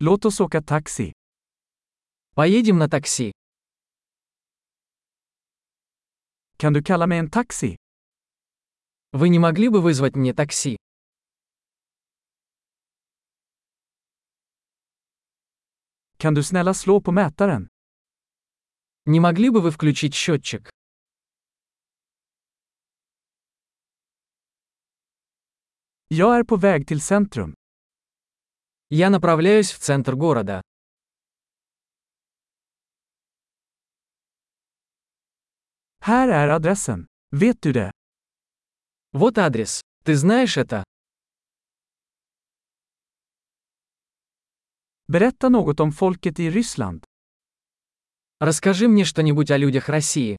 Låt oss åka taxi. Поедем на такси. Kan du kalla mig en taxi? Вы не могли бы вызвать мне такси? Kan du snälla slå på mätaren? Не могли бы вы включить счетчик? Jag är på väg till centrum. Я направляюсь в центр города. Här är adressen. Vet du det? Вот адрес. Ты знаешь это? Berätta något om folket i Ryssland. Расскажи мне что-нибудь о людях России.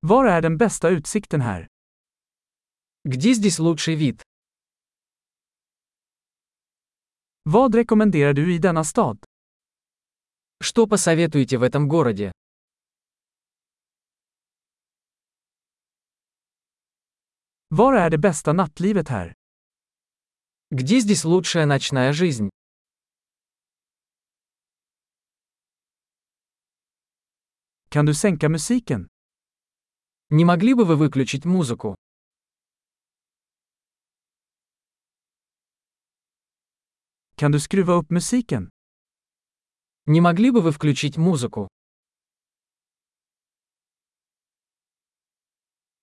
Var är den bästa utsikten här? Где здесь лучший вид? Vad rekommenderar du i denna stad? Что посоветуете в этом городе? Var är det bästa nattlivet här? Где здесь лучшая ночная жизнь? Kan du sänka musiken? Не могли бы вы выключить музыку? Kan du skruva upp musiken? Не могли бы вы включить музыку?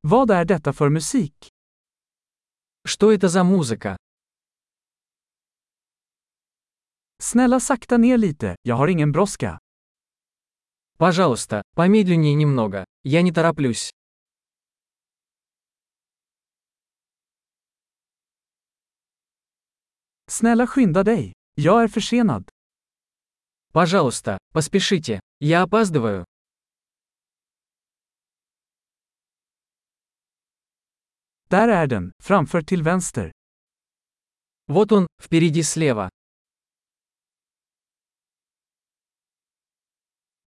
Vad är detta för musik? Что это за музыка? Snälla sakta ner lite, jag har ingen brådska. Пожалуйста, помедленнее немного. Я не тороплюсь. Snälla skynda dig. Jag är försenad. Пожалуйста, поспешите. Я опаздываю. Där är den, framför till vänster. Вот он, впереди слева.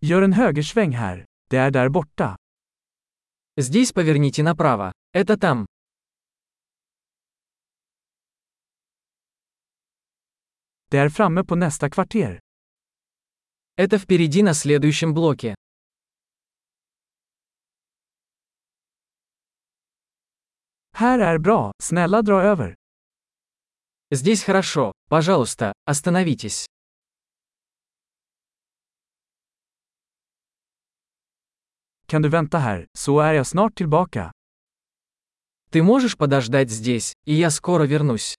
Gör en högersväng här. Det är där borta. Здесь поверните направо. Это там. Det är framme på nästa kvarter. Это впереди на следующем блоке. Här är bra, snälla dra över. Здесь хорошо. Пожалуйста, остановитесь. Kan du vänta här, så är jag snart tillbaka. Ты можешь подождать здесь, и я скоро вернусь.